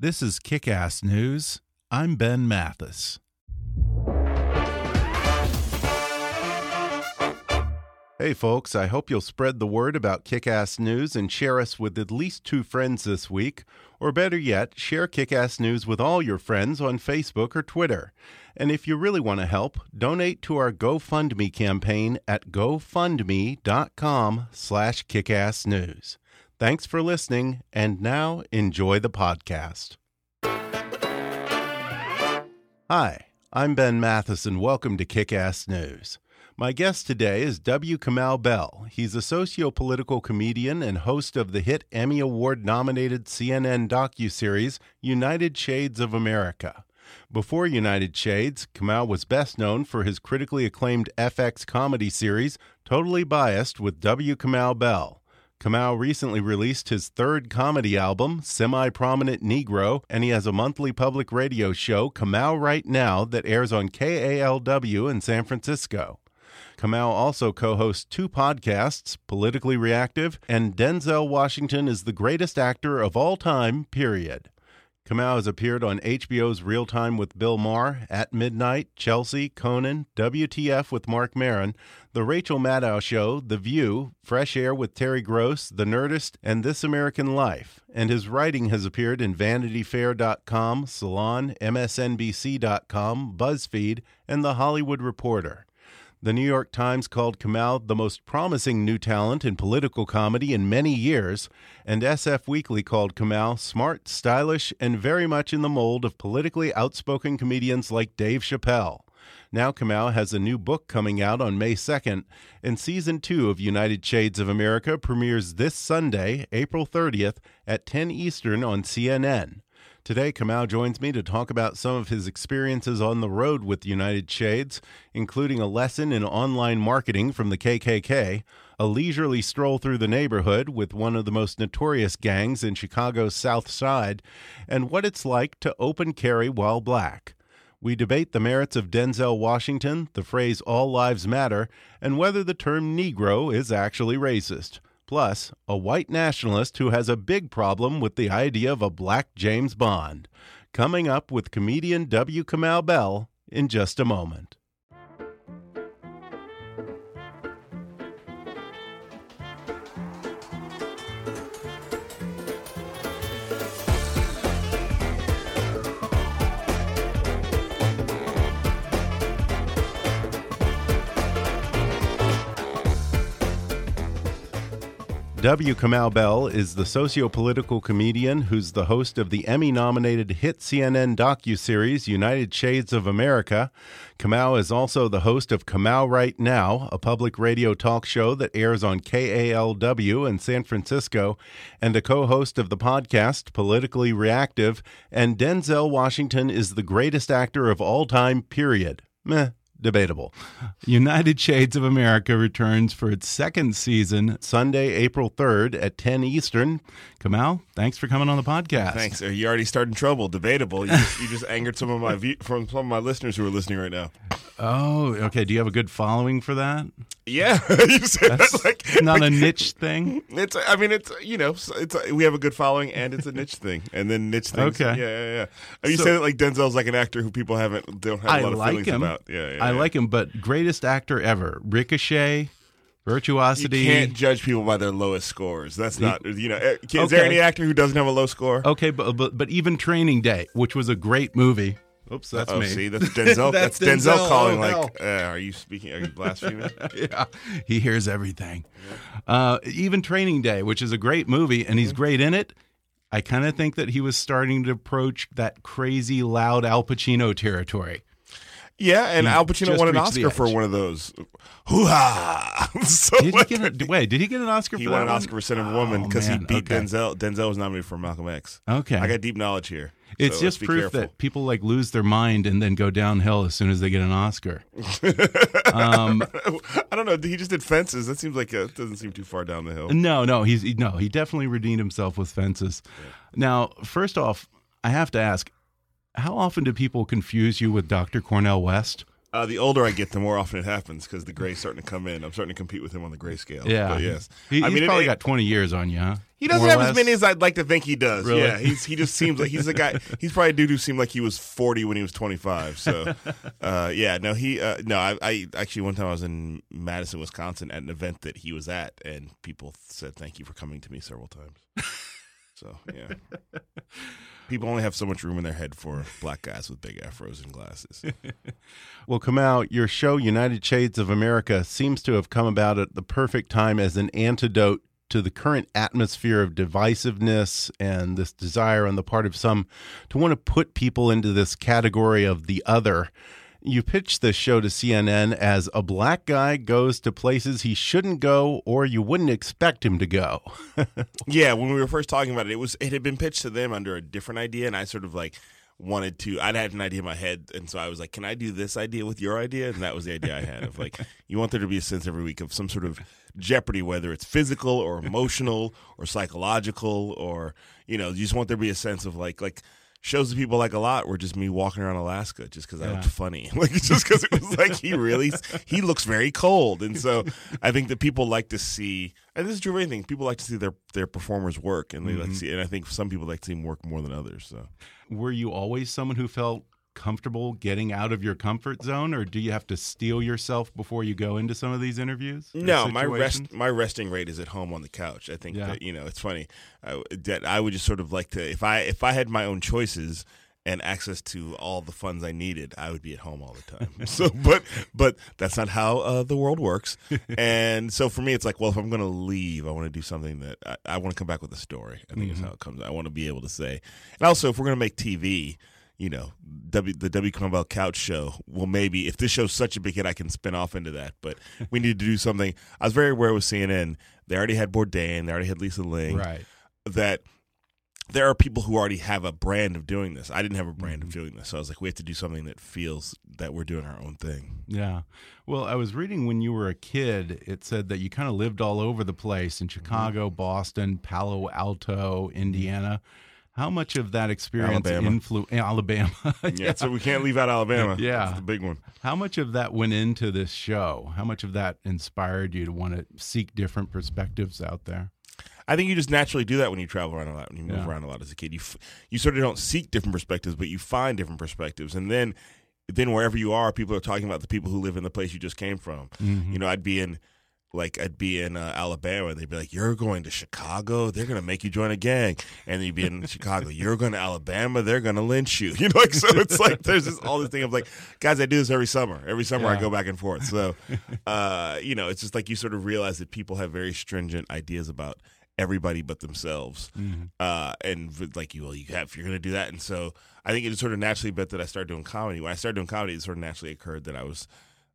This is Kick Ass News. I'm Ben Mathis. Hey, folks, I hope you'll spread the word about Kick Ass News and share us with at least two friends this week. Or better yet, share Kick Ass News with all your friends on Facebook or Twitter. And if you really want to help, donate to our GoFundMe campaign at gofundme.com slash kickassnews. Thanks for listening, and now enjoy the podcast. Hi, I'm Ben Mathis, and welcome to Kick Ass News. My guest today is W. Kamau Bell. He's a socio-political comedian and host of the hit Emmy Award-nominated CNN docuseries United Shades of America. Before United Shades, Kamau was best known for his critically acclaimed FX comedy series Totally Biased with W. Kamau Bell. Kamau recently released his third comedy album, Semi Prominent Negro, and he has a monthly public radio show, Kamau Right Now, that airs on KALW in San Francisco. Kamau also co hosts two podcasts, Politically Reactive and Denzel Washington is the greatest actor of all time, period. Kamau has appeared on HBO's Real Time with Bill Maher, At Midnight, Chelsea, Conan, WTF with Marc Maron, The Rachel Maddow Show, The View, Fresh Air with Terry Gross, The Nerdist, and This American Life. And his writing has appeared in VanityFair.com, Salon, MSNBC.com, BuzzFeed, and The Hollywood Reporter. The New York Times called Kamau the most promising new talent in political comedy in many years, and SF Weekly called Kamau smart, stylish, and very much in the mold of politically outspoken comedians like Dave Chappelle. Now Kamau has a new book coming out on May 2nd, and season two of United Shades of America premieres this Sunday, April 30th at 10 Eastern on CNN. Today, Kamau joins me to talk about some of his experiences on the road with United Shades, including a lesson in online marketing from the KKK, a leisurely stroll through the neighborhood with one of the most notorious gangs in Chicago's South Side, and what it's like to open carry while black. We debate the merits of Denzel Washington, the phrase all lives matter, and whether the term Negro is actually racist plus a white nationalist who has a big problem with the idea of a black James Bond. Coming up with comedian W. Kamau Bell in just a moment. W. Kamau Bell is the socio-political comedian who's the host of the Emmy-nominated hit CNN docu-series United Shades of America. Kamau is also the host of Kamau Right Now, a public radio talk show that airs on KALW in San Francisco, and a co-host of the podcast Politically Reactive, and Denzel Washington is the greatest actor of all time, period. Meh, debatable. United Shades of America returns for its second season Sunday, April 3rd at 10 Eastern. Kamau, thanks for coming on the podcast. Thanks. You already started trouble. Debatable. You just, you just angered some of my view, from some of my listeners who are listening right now. Oh, okay. Do you have a good following for that? Yeah, you said That's that like not like, a niche thing. It's. I mean, it's you know, it's we have a good following and it's a niche thing, and then niche things. Okay. Yeah, yeah, yeah. You So- said it like Denzel's like an actor who people haven't don't have a I lot of like feelings him. about. Yeah, yeah. I yeah. like him, but greatest actor ever. Ricochet, virtuosity. You can't judge people by their lowest scores. That's not you know. eh, Is Okay. there any actor who doesn't have a low score? Okay, but, but but even Training Day, which was a great movie. Oops, that's oh, me. see, that's Denzel. That's that's, Denzel, Denzel. calling Oh, like, uh, "Are you speaking? Are you blaspheming?" yeah, he hears everything. Uh, even Training Day, which is a great movie, and Mm-hmm. he's great in it. I kind of think that he was starting to approach that crazy, loud Al Pacino territory. Yeah, and He Al Pacino won an Oscar for one of those. Hoo ha! so Did he get a, wait? Did he get an Oscar he for won an? Oscar for of a Woman Oh, because he beat okay. Denzel. Denzel was nominated for Malcolm X. Okay, I got deep knowledge here. it's so just proof careful. that people like lose their mind and then go downhill as soon as they get an Oscar. um, I don't know. He just did fences. That seems like it doesn't seem too far down the hill. No, no, he's no, he definitely redeemed himself with fences. Now, first off, I have to ask, how often do people confuse you with Dr. Cornel West? Uh, the older I get, the more often it happens because the gray's starting to come in. I'm starting to compete with him on the gray scale. Yeah, But yes. He, I he's mean, probably it- got twenty years on you, huh? He doesn't More have as many as I'd like to think he does. Really? Yeah, he's he just seems like he's a guy. He's probably a dude who seemed like he was 40 when he was 25. So, uh, yeah, no, he uh, no, I, I actually one time I was in Madison, Wisconsin, at an event that he was at, and people said thank you for coming to me several times. So yeah, people only have so much room in their head for black guys with big afros and glasses. Well, Kamau, your show United Shades of America seems to have come about at the perfect time as an antidote to the current atmosphere of divisiveness and this desire on the part of some to want to put people into this category of the other. You pitched this show to CNN as a black guy goes to places he shouldn't go or you wouldn't expect him to go. Yeah, when we were first talking about it, it was it had been pitched to them under a different idea, and I sort of like wanted to. I'd had an idea in my head, and so I was like, "Can I do this idea with your idea?" And that was the idea I had of like, you want there to be a sense every week of some sort of jeopardy, whether it's physical or emotional or psychological, or you know, you just want there to be a sense of like like. Shows that people like a lot were just me walking around Alaska just because I Yeah. looked funny, like just because it was like he really he looks very cold, and so I think that people like to see, and this is true of anything. People like to see their their performers work, and they like to mm-hmm. see, and I think some people like to see them work more than others. So Were you always someone who felt comfortable getting out of your comfort zone or do you have to steel yourself before you go into some of these interviews? no, my rest my resting rate is at home on the couch. I think Yeah. that you know it's funny I, that I would just sort of like to if I if I had my own choices and access to all the funds I needed, I would be at home all the time. so, but but that's not how uh, the world works. and so for me, it's like, well, if I'm going to leave, I want to do something that I, I want to come back with a story. I think is how it comes. I want to be able to say, and also if we're going to make TV. You know, w, the W. Kamau Bell Couch Show. Well, maybe if this show's such a big hit, I can spin off into that. But we need to do something. I was very aware with CNN. They already had Bourdain. They already had Lisa Ling Right. that there are people who already have a brand of doing this. I didn't have a brand Mm-hmm. of doing this. So I was like, we have to do something that feels that we're doing our own thing. Yeah. Well, I was reading when you were a kid, it said that you kind of lived all over the place Mm-hmm. in Chicago, Boston, Palo Alto, Indiana. How much of that experience Alabama. influ- Alabama? Yeah, so we can't leave out Alabama. Yeah. That's the big one. How much of that went into this show? How much of that inspired you to want to seek different perspectives out there? I think you just naturally do that when you travel around a lot, when you move Yeah. around a lot as a kid. You f- you sort of don't seek different perspectives, but you find different perspectives, and then then wherever you are, people are talking about the people who live in the place you just came from. Mm-hmm. You know, I'd be in like I'd be in uh, Alabama. They'd be like, "You're going to Chicago. They're going to make you join a gang." And then you'd be in Chicago. You're going to Alabama. They're going to lynch you. You know, like so. It's like there's this all this thing of like, guys, I do this every summer. Every summer I go back and forth. So, uh, you know, it's just like you sort of realize that people have very stringent ideas about everybody but themselves. Uh, and like you, well, you have you're going to do that. And so I think it just sort of naturally bet that I started doing comedy. When I started doing comedy, it sort of naturally occurred that I was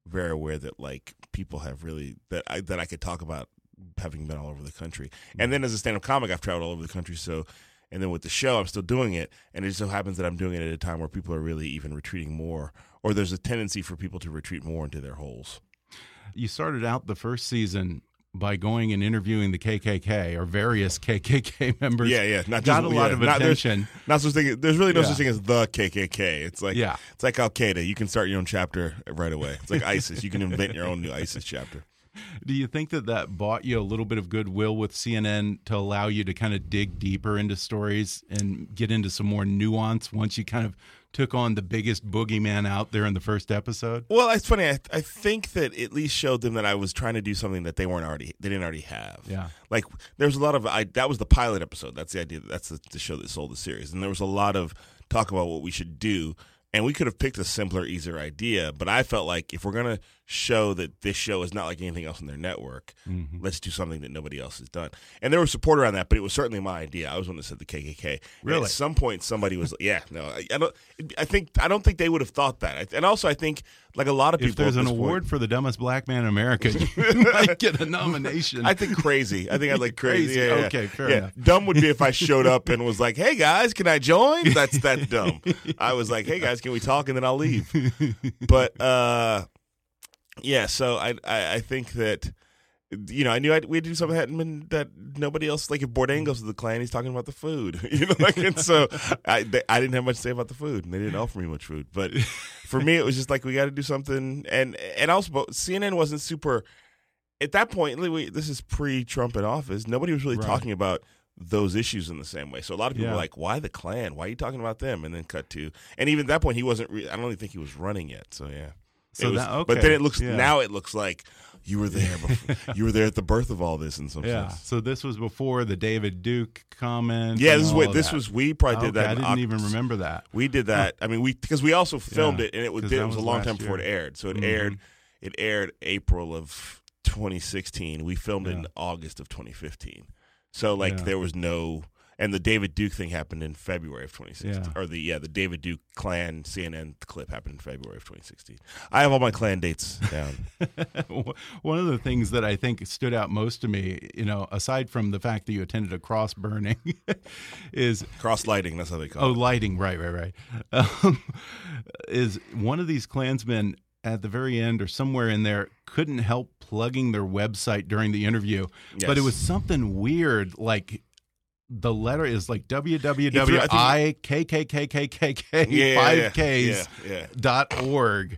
very aware that like people have really that I that I could talk about having been all over the country. And mm-hmm. then as a stand up comic, I've traveled all over the country. So and then with the show, I'm still doing it, and it just so happens that I'm doing it at a time where people are really even retreating more, or there's a tendency for people to retreat more into their holes. You started out the first season by going and interviewing the KKK or various KKK members. Yeah, yeah. Not got just, a lot yeah, of not- there's- attention. Not such thing. There's really no Yeah. such thing as the KKK. It's like Yeah. it's like Al Qaeda. You can start your own chapter right away. It's like ISIS. You can invent your own new ISIS chapter. Do you think that that bought you a little bit of goodwill with CNN to allow you to kind of dig deeper into stories and get into some more nuance once you kind of took on the biggest boogeyman out there in the first episode? Well, it's funny. I, I think that at least showed them that I was trying to do something that they weren't already they didn't already have. Yeah. Like there's a lot of I that was the pilot episode. That's the idea. That's the, the show that sold the series, and there was a lot of talk about what we should do. And we could have picked a simpler, easier idea, but I felt like if we're gonna show that this show is not like anything else on their network, Mm-hmm. let's do something that nobody else has done. And there was support around that, but it was certainly my idea. I was one that said the KKK. And Really? at some point, somebody was, yeah, no, I, I don't. I think I don't think they would have thought that. I- And also, I think like a lot of people, If there's an this point- award for the dumbest black man in America, you might get a nomination. I think crazy. I think I'd like crazy. Crazy. Yeah, yeah. Okay, fair yeah. enough. Dumb would be if I showed up and was like, "Hey guys, can I join?" That's that dumb. I was like, "Hey guys, can we talk?" and then I'll leave. But uh, yeah. So I, I I think that you know I knew I'd, we had to do something that hadn't been that nobody else like if Bourdain goes to the Klan, he's talking about the food. You know, like and so I they, I didn't have much to say about the food, and they didn't offer me much food. But for me, it was just like we got to do something, and and also but CNN wasn't super at that point, we- this is pre-Trump in office. Nobody was really Right. talking about those issues in the same way. So a lot of people Yeah. were like, "Why the Klan? Why are you talking about them?" And then cut to, and even at that point, he wasn't. Re- I don't even think he was running yet. So yeah. So was- that- okay. But then it looks Yeah. now it looks like you were there. Before, you were there at the birth of all this in some yeah. sense. So this was before the David Duke comment. Yeah, this is what this that. was. We probably did Okay, that. I didn't even remember that. We did that. I mean, we because we also filmed Yeah, it, and it was it that was a long time before it aired. So it Mhm. aired. It aired April of 2016. We filmed it in August of 2015. So like Yeah. there was no. And the David Duke thing happened in February of 2016, Yeah. or the yeah the David Duke Klan CNN clip happened in February of 2016. I have all my Klan dates down. One of the things that I think stood out most to me, you know, aside from the fact that you attended a cross burning, is Cross lighting, that's how they call oh it. Oh, lighting, right, right, right, um, is one of these Klansmen at the very end or somewhere in there couldn't help plugging their website during the interview, but it was something weird like. The letter is like I think- www.ikkkkkk Yeah, yeah, five yeah, Ks yeah, yeah. dot org.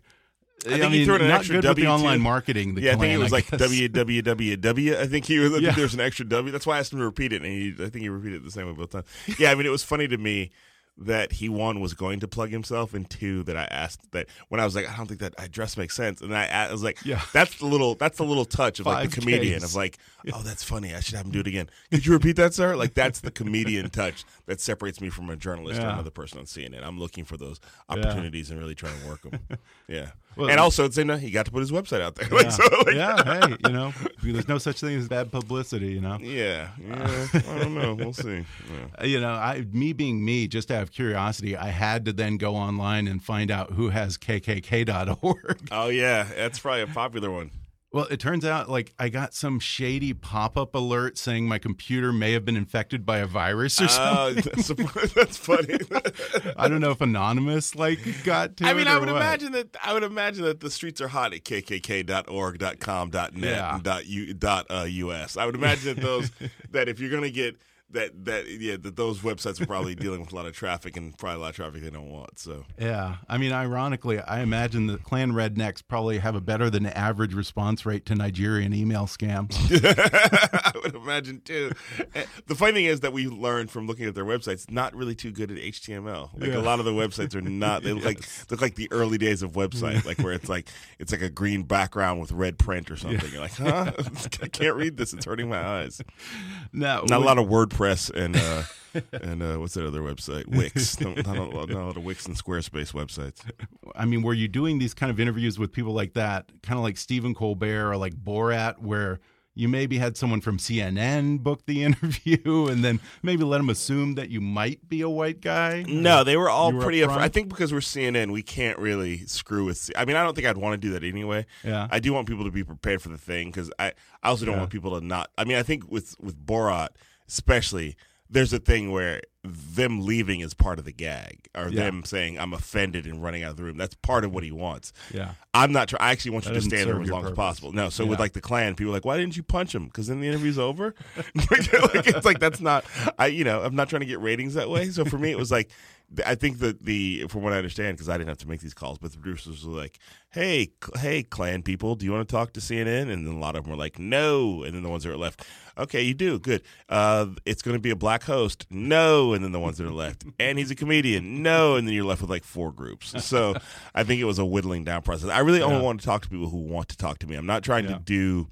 I, think he mean, threw in an extra good with the W, online marketing. Yeah, I think it was like www. I think he was. I think there's an extra W. That's why I asked him to repeat it, and he, I think he repeated it the same way both times. Yeah, I mean, it was funny to me that he one was going to plug himself, and two that I asked that when I was like, I don't think that address makes sense, and I, I was like, Yeah. that's the little that's the little touch of like the comedian Ks. of like, oh, that's funny. I should have him do it again. Could you repeat that, sir? Like that's the comedian touch that separates me from a journalist or another person on CNN. I'm looking for those opportunities and really trying to work them. Yeah, Well, and also the same time, he got to put his website out there. Like, Yeah. so, like, yeah, hey, you know, there's no such thing as bad publicity, you know. Yeah, yeah. I don't know. We'll see. Yeah. Uh, you know, I, me being me, just out of curiosity, I had to then go online and find out who has kkk.org. Oh yeah, that's probably a popular one. Well, it turns out like I got some shady pop-up alert saying my computer may have been infected by a virus or Oh, something. that's, that's funny. I don't know if anonymous like got to I mean, I would what. imagine that I would imagine that the streets are hot at kkk.org, .com, .net, Yeah. and dot U, dot, uh, .us. I would imagine that those that if you're going to get that that yeah that those websites are probably dealing with a lot of traffic and probably a lot of traffic they don't want. So Yeah, I mean, ironically, I imagine the Klan rednecks probably have a better than average response rate to Nigerian email scams. I would imagine too. Eh, the funny thing is that we learned from looking at their websites, not really too good at HTML. Like Yeah. a lot of the websites are not. They look like look like the early days of website, like where it's like it's like a green background with red print or something. You're like, huh? I can't read this. It's hurting my eyes. Now, Not a lot of WordPress and uh, and uh, what's that other website? Wix. Not, not, a, lot- not a lot of Wix and Squarespace websites. I mean, were you doing these kind of interviews with people like that, kind of like Stephen Colbert or like Borat, where you maybe had someone from CNN book the interview and then maybe let them assume that you might be a white guy? No, they were all were pretty. I think because we're CNN, we can't really screw with. C- I mean, I don't think I'd want to do that anyway. Yeah. I do want people to be prepared for the thing because I, I also don't Yeah. want people to not. I mean, I think with with Borat, especially, there's a thing where them leaving is part of the gag, or Yeah. them saying I'm offended and running out of the room. That's part of what he wants. Yeah. I'm not. Try- I actually want you to in there as long as possible. No, so with like the Klan, people are like, why didn't you punch him? Because then the interview's over. like, it's like that's not. I you know I'm not trying to get ratings that way. So for me, it was like I think that the from what I understand, because I didn't have to make these calls, but the producers were like, "Hey, hey, Klan people, do you want to talk to CNN?" And then a lot of them were like, "No," and then the ones that are left, "Okay, you do, good. Uh, it's going to be a black host, no," and then the ones that are left, and he's a comedian, no, and then you're left with like four groups. So I think it was a whittling down process. I really only want to talk to people who want to talk to me. I'm not trying Yeah. to do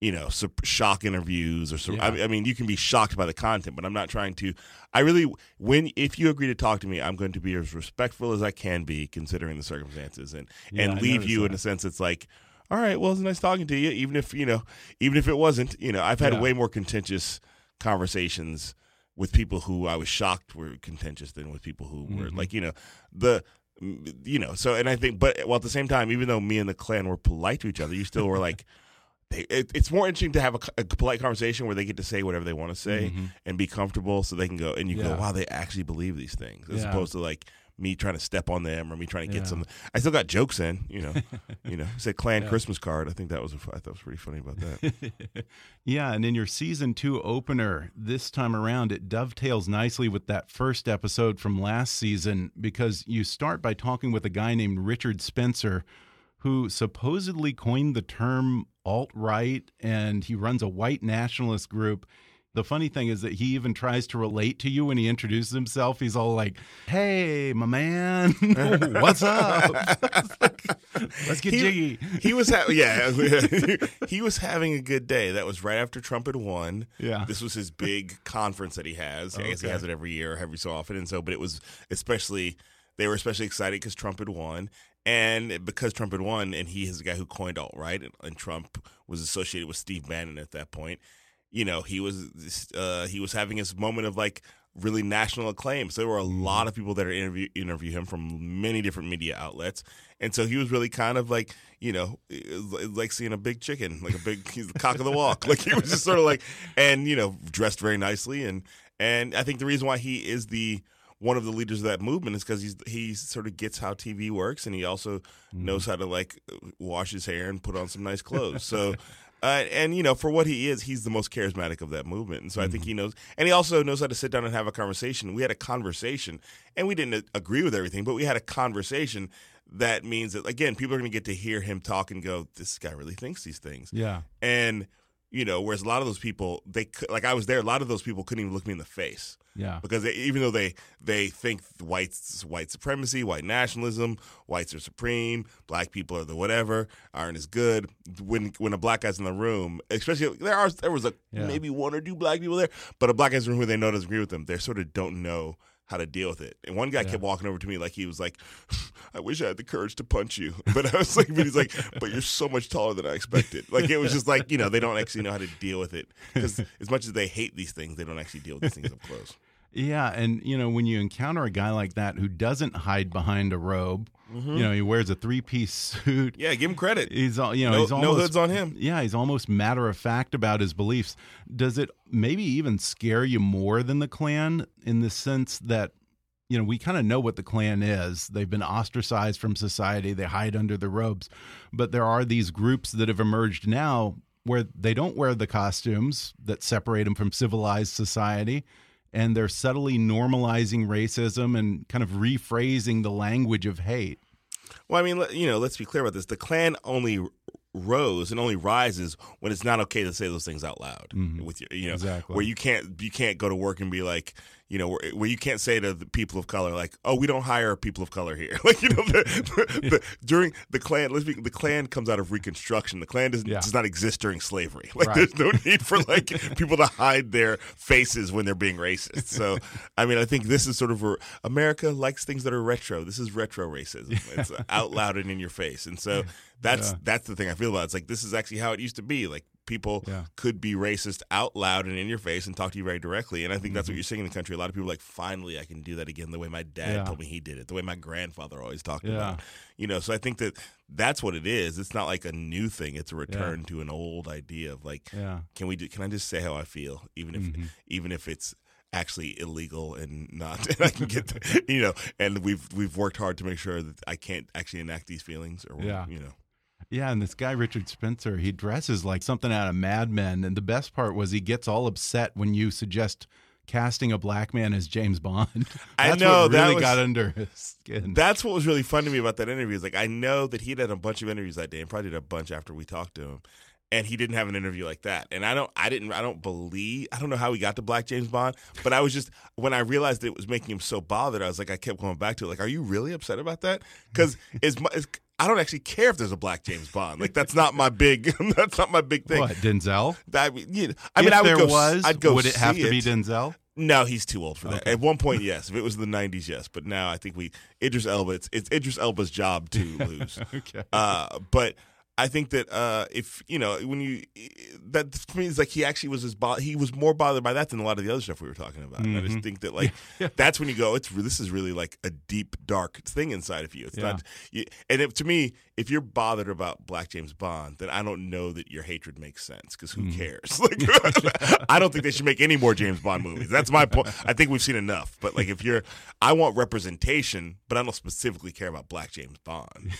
you know, sup- shock interviews or so. Yeah. I, I mean, you can be shocked by the content, but I'm not trying to. I really, when if you agree to talk to me, I'm going to be as respectful as I can be, considering the circumstances, and Yeah, I and leave you in a sense. It's like, all right, well, it's nice talking to you, even if you know, even if it wasn't. You know, I've had Yeah. way more contentious conversations with people who I was shocked were contentious than with people who were Mm-hmm. like, you know, the. You know, so and I think, but well, at the same time, even though me and the Klan were polite to each other, you still were like, they, it, it's more interesting to have a, a polite conversation where they get to say whatever they want to say and be comfortable so they can go and you go Mm-hmm. Wow they actually believe these things as Yeah. opposed to like me trying to step on them or me trying to get Yeah. some i still got jokes in you know you know said Klan christmas card i think that was a, i thought was pretty funny about that Yeah, and in your season two opener this time around, it dovetails nicely with that first episode from last season because you start by talking with a guy named Richard Spencer, who supposedly coined the term alt right, and he runs a white nationalist group. The funny thing is that he even tries to relate to you when he introduces himself. He's all like, "Hey, my man, what's up? Let's get He- jiggy." he was ha- yeah he was having a good day that was right after trump had won Yeah. this was his big conference that he has i guess he has it every year every so often and so but it was especially they were especially excited because trump had won and because trump had won and he is the guy who coined alt-right and, and trump was associated with steve bannon at that point you know he was uh, he was having his moment of like really national acclaim. So there were a lot of people that are interview interview him from many different media outlets, and so he was really kind of like you know like seeing a big chicken, like a big he's the cock of the walk. Like he was just sort of like and you know dressed very nicely and and I think the reason why he is the one of the leaders of that movement is because he's he sort of gets how TV works and he also knows how to like wash his hair and put on some nice clothes. So. Uh, and you know, for what he is, he's the most charismatic of that movement, and so I think he knows. And he also knows how to sit down and have a conversation. We had a conversation, and we didn't agree with everything, but we had a conversation. That means that again, people are going to get to hear him talk and go, "This guy really thinks these things." Yeah. And you know, whereas a lot of those people, they like I was there. A lot of those people couldn't even look me in the face Yeah. because they, even though they they think whites white supremacy, white nationalism, whites are supreme, black people are the whatever, aren't as good. When when a black guy's in the room, especially there are there was a Yeah. maybe one or two black people there, but a black guy's in the room who they know doesn't agree with them. They sort of don't know how to deal with it. And one guy kept walking over to me like he was like, "I wish I had the courage to punch you," but I was like, "But he's like, but you're so much taller than I expected." Like it was just like you know they don't actually know how to deal with it because as much as they hate these things, they don't actually deal with these things up close. Yeah, and you know when you encounter a guy like that who doesn't hide behind a robe, you mm-hmm. know he wears a three-piece suit. Yeah, give him credit. He's all you know. No- he's no hoods on him. Yeah, he's almost matter of fact about his beliefs. Does it maybe even scare you more than the Klan in the sense that you know we kind of know what the Klan is? They've been ostracized from society. They hide under the robes, but there are these groups that have emerged now where they don't wear the costumes that separate them from civilized society. And they're subtly normalizing racism and kind of rephrasing the language of hate. Well, I mean, you know, let's be clear about this. The Klan only rose and only rises when it's not okay to say those things out loud. Mm-hmm. With your, you know, Exactly. where you can't you can't go to work and be like, you know, where, where you can't say to the people of color like, "Oh, we don't hire people of color here." like, you know, the, the, during the Klan, let's be, the Klan comes out of Reconstruction. The Klan does, Yeah. does not exist during slavery. Like, Right. there's no need for like people to hide their faces when they're being racist. So, I mean, I think this is sort of a, America likes things that are retro. This is retro racism. It's out loud and in your face, and so that's that's the thing I feel about. it. It's like this is actually how it used to be. Like people Yeah. could be racist out loud and in your face and talk to you very directly. And I think Mm-hmm. that's what you're seeing in the country. A lot of people are like, finally, I can do that again the way my dad Yeah. told me he did it, the way my grandfather always talked Yeah. about. You know, so I think that that's what it is. It's not like a new thing. It's a return to an old idea of like. Mm-hmm. can we? Do, can I just say how I feel, even if even if it's actually illegal and not and I can get the, you know and we've we've worked hard to make sure that I can't actually enact these feelings or Yeah. you know Yeah, and this guy Richard Spencer, he dresses like something out of Mad Men, and the best part was he gets all upset when you suggest casting a black man as James Bond. I know, that really was- got under his skin. That's what was really fun to me about that interview. Is like I know that he had a bunch of interviews that day, and probably did a bunch after we talked to him. And he didn't have an interview like that. And I don't, I didn't, I don't believe, I don't know how he got to Black James Bond. But I was just when I realized it was making him so bothered, I was like, I kept going back to it. Like, are you really upset about that? Because it's, my- it's, I don't actually care if there's a Black James Bond. Like that's not my big, that's not my big thing. what Denzel? I mean, you know, I mean, if I would there go. was, I'd go. would it have to be. Denzel? No, he's too old for that. Okay. At one point, yes. If it was the '90s, yes. But now, I think we Idris Elba. It's, it's Idris Elba's job to lose. Okay. uh, but I think that uh, if you know when you that to me is like he actually was as bo- he was more bothered by that than a lot of the other stuff we were talking about. I Mm-hmm. just think that like that's when you go, it's this is really like a deep dark thing inside of you. It's Yeah. not, you, and if, to me, if you're bothered about Black James Bond, then I don't know that your hatred makes sense because who Mm. cares? Like, I don't think they should make any more James Bond movies. That's my point. I think we've seen enough. But like if you're, I want representation, but I don't specifically care about Black James Bond.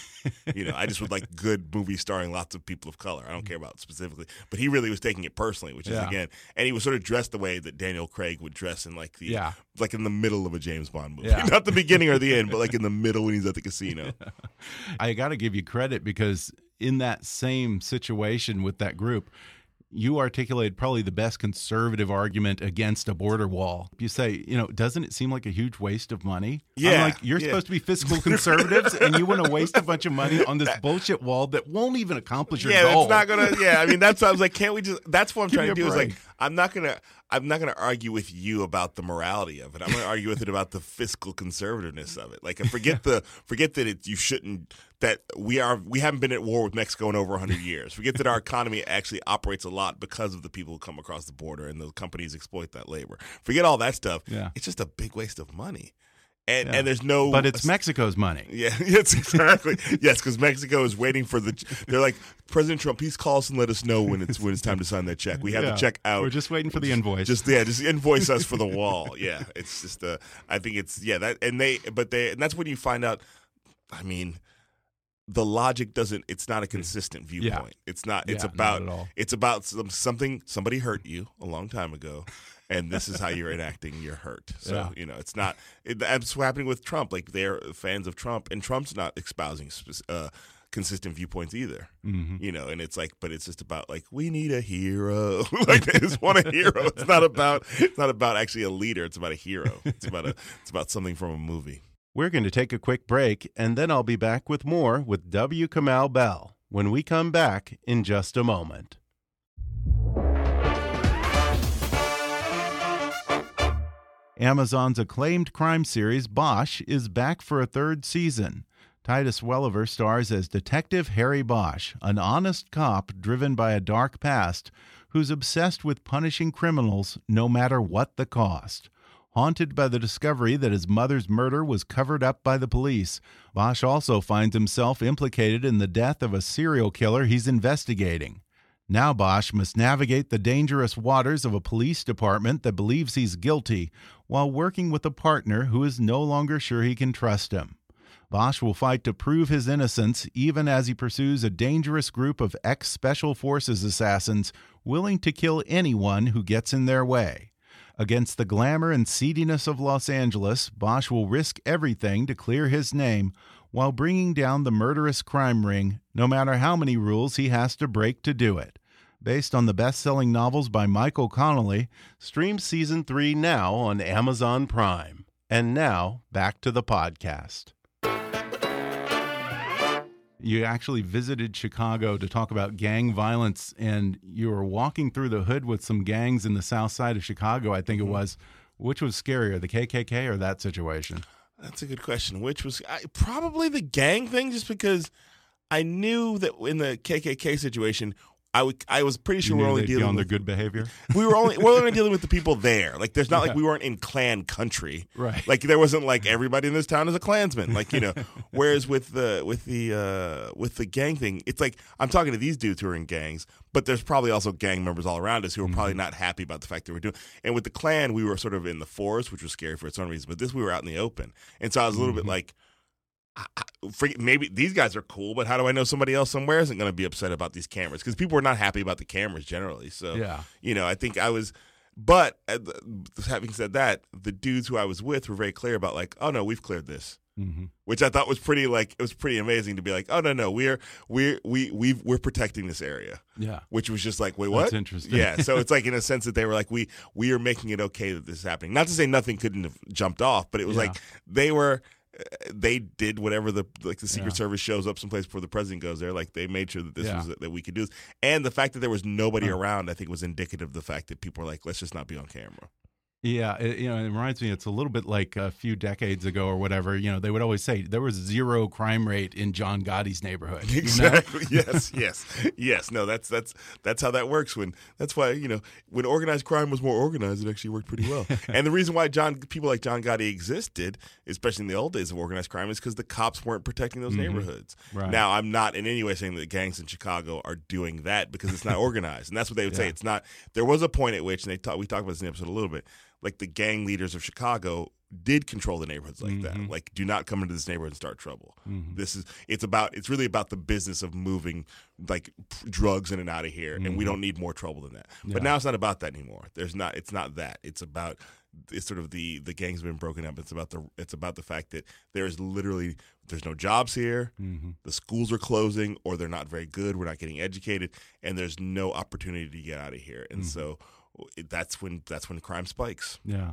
You know, I just would like good movies starring lots of people of color. I don't care about specifically, but he really was taking it personally, which is Yeah. again, and he was sort of dressed the way that Daniel Craig would dress in like the, Yeah. like in the middle of a James Bond movie, Yeah. not the beginning or the end, but like in the middle when he's at the casino. I got to give you credit because in that same situation with that group, you articulated probably the best conservative argument against a border wall. You say, you know, doesn't it seem like a huge waste of money? I'm Yeah, like you're yeah. supposed to be fiscal conservatives, and you want to waste a bunch of money on this bullshit wall that won't even accomplish your yeah, goal. that's not gonna. Yeah, I mean, that's what I was like. Can't we just? That's what I'm Give trying to do. Is like. I'm not gonna. I'm not gonna argue with you about the morality of it. I'm gonna argue with it about the fiscal conservativeness of it. Like, and forget the forget that it, you shouldn't. That we are. We haven't been at war with Mexico in over 100 years. Forget that our economy actually operates a lot because of the people who come across the border and the companies exploit that labor. Forget all that stuff. Yeah. It's just a big waste of money. And Yeah. and there's no. But it's Mexico's money. Yeah, yes, exactly. yes, because Mexico is waiting for the. They're like President Trump. Please call us and let us know when it's when it's time to sign that check. We have Yeah. the check out. We're just waiting for the invoice. Just yeah, just invoice us for the wall. Yeah, it's just. Uh, I think it's yeah that and they but they and that's when you find out. I mean, the logic doesn't. It's not a consistent viewpoint. It's not. It's Yeah, not about. all. It's about some, something. Somebody hurt you a long time ago. And this is how you're enacting your hurt. So Yeah. you know, it's not. It, that's what's happening with Trump. Like they're fans of Trump, and Trump's not espousing uh, consistent viewpoints either. Mm-hmm. You know, and it's like, but it's just about like we need a hero. like they just want a hero. It's not about. It's not about actually a leader. It's about a hero. It's about a. It's about something from a movie. We're going to take a quick break, and then I'll be back with more with W. Kamau Bell when we come back in just a moment. Amazon's acclaimed crime series Bosch is back for a third season. Titus Welliver stars as Detective Harry Bosch, an honest cop driven by a dark past who's obsessed with punishing criminals no matter what the cost. Haunted by the discovery that his mother's murder was covered up by the police, Bosch also finds himself implicated in the death of a serial killer he's investigating. Now Bosch must navigate the dangerous waters of a police department that believes he's guilty while working with a partner who is no longer sure he can trust him. Bosch will fight to prove his innocence even as he pursues a dangerous group of ex Special Forces assassins willing to kill anyone who gets in their way. Against the glamour and seediness of Los Angeles, Bosch will risk everything to clear his name while bringing down the murderous crime ring, no matter how many rules he has to break to do it. Based on the best selling novels by Michael Connelly, stream season three now on Amazon Prime. And now, back to the podcast. You actually visited Chicago to talk about gang violence, and you were walking through the hood with some gangs in the south side of Chicago, I think it mm-hmm. was. Which was scarier, the KKK or that situation? That's a good question. Which was I, probably the gang thing, just because I knew that in the KKK situation, I would, I was pretty sure we were only dealing on with their good behavior. we were only we were only dealing with the people there. Like there's not like we weren't in Klan country. Right. Like there wasn't like everybody in this town is a Klansman. Like, you know. whereas with the with the uh with the gang thing, it's like I'm talking to these dudes who are in gangs, but there's probably also gang members all around us who are probably not happy about the fact that we're doing and with the Klan we were sort of in the forest, which was scary for its own reason. but this we were out in the open. And so I was a little bit like I- I- forget- maybe these guys are cool, but how do I know somebody else somewhere isn't going to be upset about these cameras? Because people were not happy about the cameras generally. So, Yeah. you know, I think I was But uh, having said that, the dudes who I was with were very clear about like, oh no, we've cleared this. Mhm. Which I thought was pretty like it was pretty amazing to be like, oh no no we're we're we we we're protecting this area, Yeah. which was just like wait what? That's interesting. Yeah, so it's like in a sense that they were like we we are making it okay that this is happening. Not to say nothing couldn't have jumped off, but it was Yeah. like they were they did whatever the like the Secret Yeah. Service shows up someplace before the president goes there. Like they made sure that this Yeah. was that we could do this, and the fact that there was nobody around, I think, was indicative of the fact that people were like, let's just not be on camera. Yeah, it, you know, it reminds me. It's a little bit like a few decades ago or whatever. You know, they would always say there was zero crime rate in John Gotti's neighborhood. you know? Exactly. yes. Yes. Yes. No. That's that's that's how that works. When that's why you know when organized crime was more organized, it actually worked pretty well. and the reason why John people like John Gotti existed, especially in the old days of organized crime, is because the cops weren't protecting those neighborhoods. Mm-hmm. Right. Now, I'm not in any way saying that gangs in Chicago are doing that because it's not organized, and that's what they would say. It's not. There was a point at which, and they talk, we talked about this in the episode a little bit, like the gang leaders of Chicago did control the neighborhoods like Mm-hmm. that. Like, do not come into this neighborhood and start trouble. This is it's about it's really about the business of moving like p- drugs in and out of here, and we don't need more trouble than that. But Mm-hmm. Now it's not about that anymore. There's not. It's not that. It's about it's sort of the the gangs have been broken up. It's about the it's about the fact that there is literally there's no jobs here. Mm-hmm. The schools are closing, or they're not very good. We're not getting educated, and there's no opportunity to get out of here. Mm-hmm. And so it- that's when that's when crime spikes. Yeah.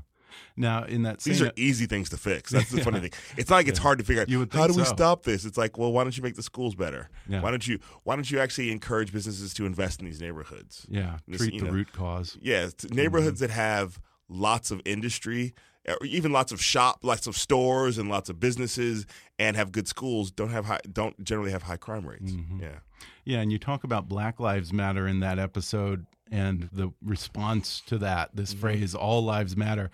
Now, in that These are easy things to fix. That's the funny thing. It's not like it's hard to figure out You would how do think we stop this. It's like, well, why don't you make the schools better? Yeah. Why don't you Why don't you actually encourage businesses to invest in these neighborhoods? yeah, This, treat the know, root cause. Yeah, it's neighborhoods that have lots of industry, or even lots of shop, lots of stores, and lots of businesses, and have good schools. Don't have high, don't generally have high crime rates. Mm-hmm. Yeah. Yeah, and you talk about Black Lives Matter in that episode and the response to that, Mm-hmm. this phrase "All lives matter."